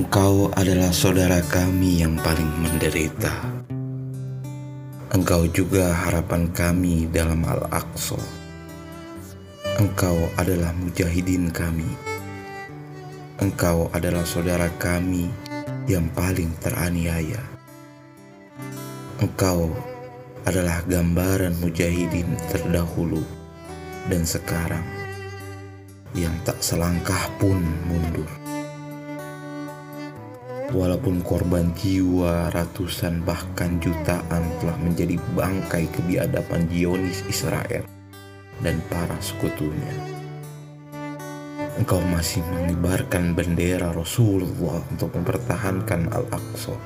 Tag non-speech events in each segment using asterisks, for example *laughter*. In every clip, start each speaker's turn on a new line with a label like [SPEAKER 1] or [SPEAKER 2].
[SPEAKER 1] Engkau adalah saudara kami yang paling menderita. Engkau juga harapan kami dalam Al-Aqsa. Engkau adalah mujahidin kami. Engkau adalah saudara kami yang paling teraniaya. Engkau adalah gambaran mujahidin terdahulu dan sekarang yang tak selangkah pun mundur. Walaupun korban jiwa ratusan bahkan jutaan telah menjadi bangkai kebiadaban Zionis Israel dan para sekutunya. Engkau masih mengibarkan bendera Rasulullah untuk mempertahankan Al-Aqsa.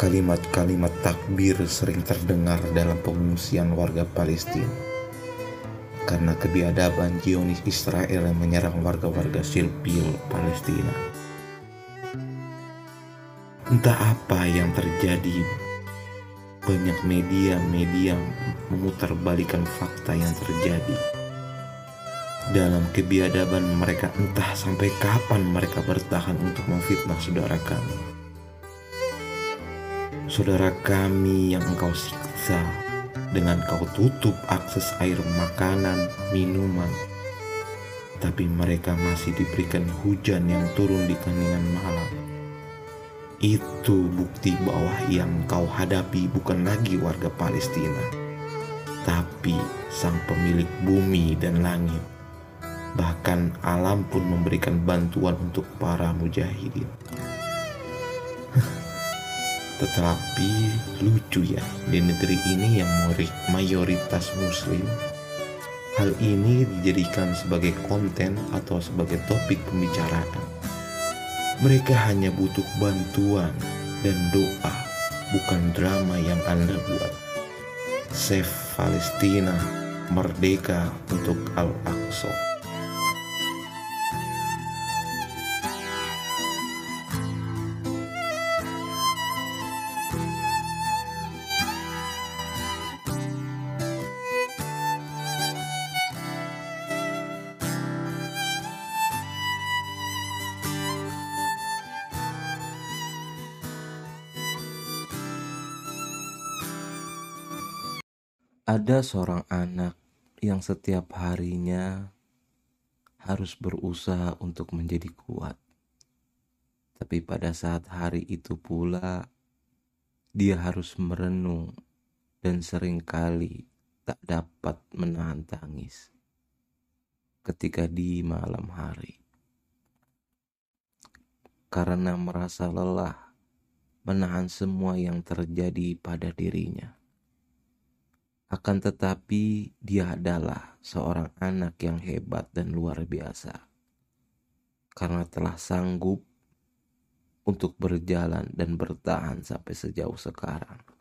[SPEAKER 1] Kalimat-kalimat takbir sering terdengar dalam pengungsian warga Palestina karena kebiadaban Zionis Israel yang menyerang warga-warga sipil Palestina. Entah apa yang terjadi, banyak media-media memutarbalikan fakta yang terjadi. Dalam kebiadaban mereka entah sampai kapan mereka bertahan untuk memfitnah saudara kami. Saudara kami yang engkau siksa dengan kau tutup akses air makanan, minuman, tapi mereka masih diberikan hujan yang turun di keningan malam itu bukti bahwa yang kau hadapi bukan lagi warga Palestina, tapi sang pemilik bumi dan langit. Bahkan alam pun memberikan bantuan untuk para mujahidin. *laughs* Tetapi lucu ya, di negeri ini yang mayoritas muslim, hal ini dijadikan sebagai konten atau sebagai topik pembicaraan mereka hanya butuh bantuan dan doa, bukan drama yang Anda buat. Save Palestina, merdeka untuk Al-Aqsa.
[SPEAKER 2] Ada seorang anak yang setiap harinya harus berusaha untuk menjadi kuat. Tapi pada saat hari itu pula dia harus merenung dan sering kali tak dapat menahan tangis ketika di malam hari. Karena merasa lelah menahan semua yang terjadi pada dirinya. Akan tetapi, dia adalah seorang anak yang hebat dan luar biasa karena telah sanggup untuk berjalan dan bertahan sampai sejauh sekarang.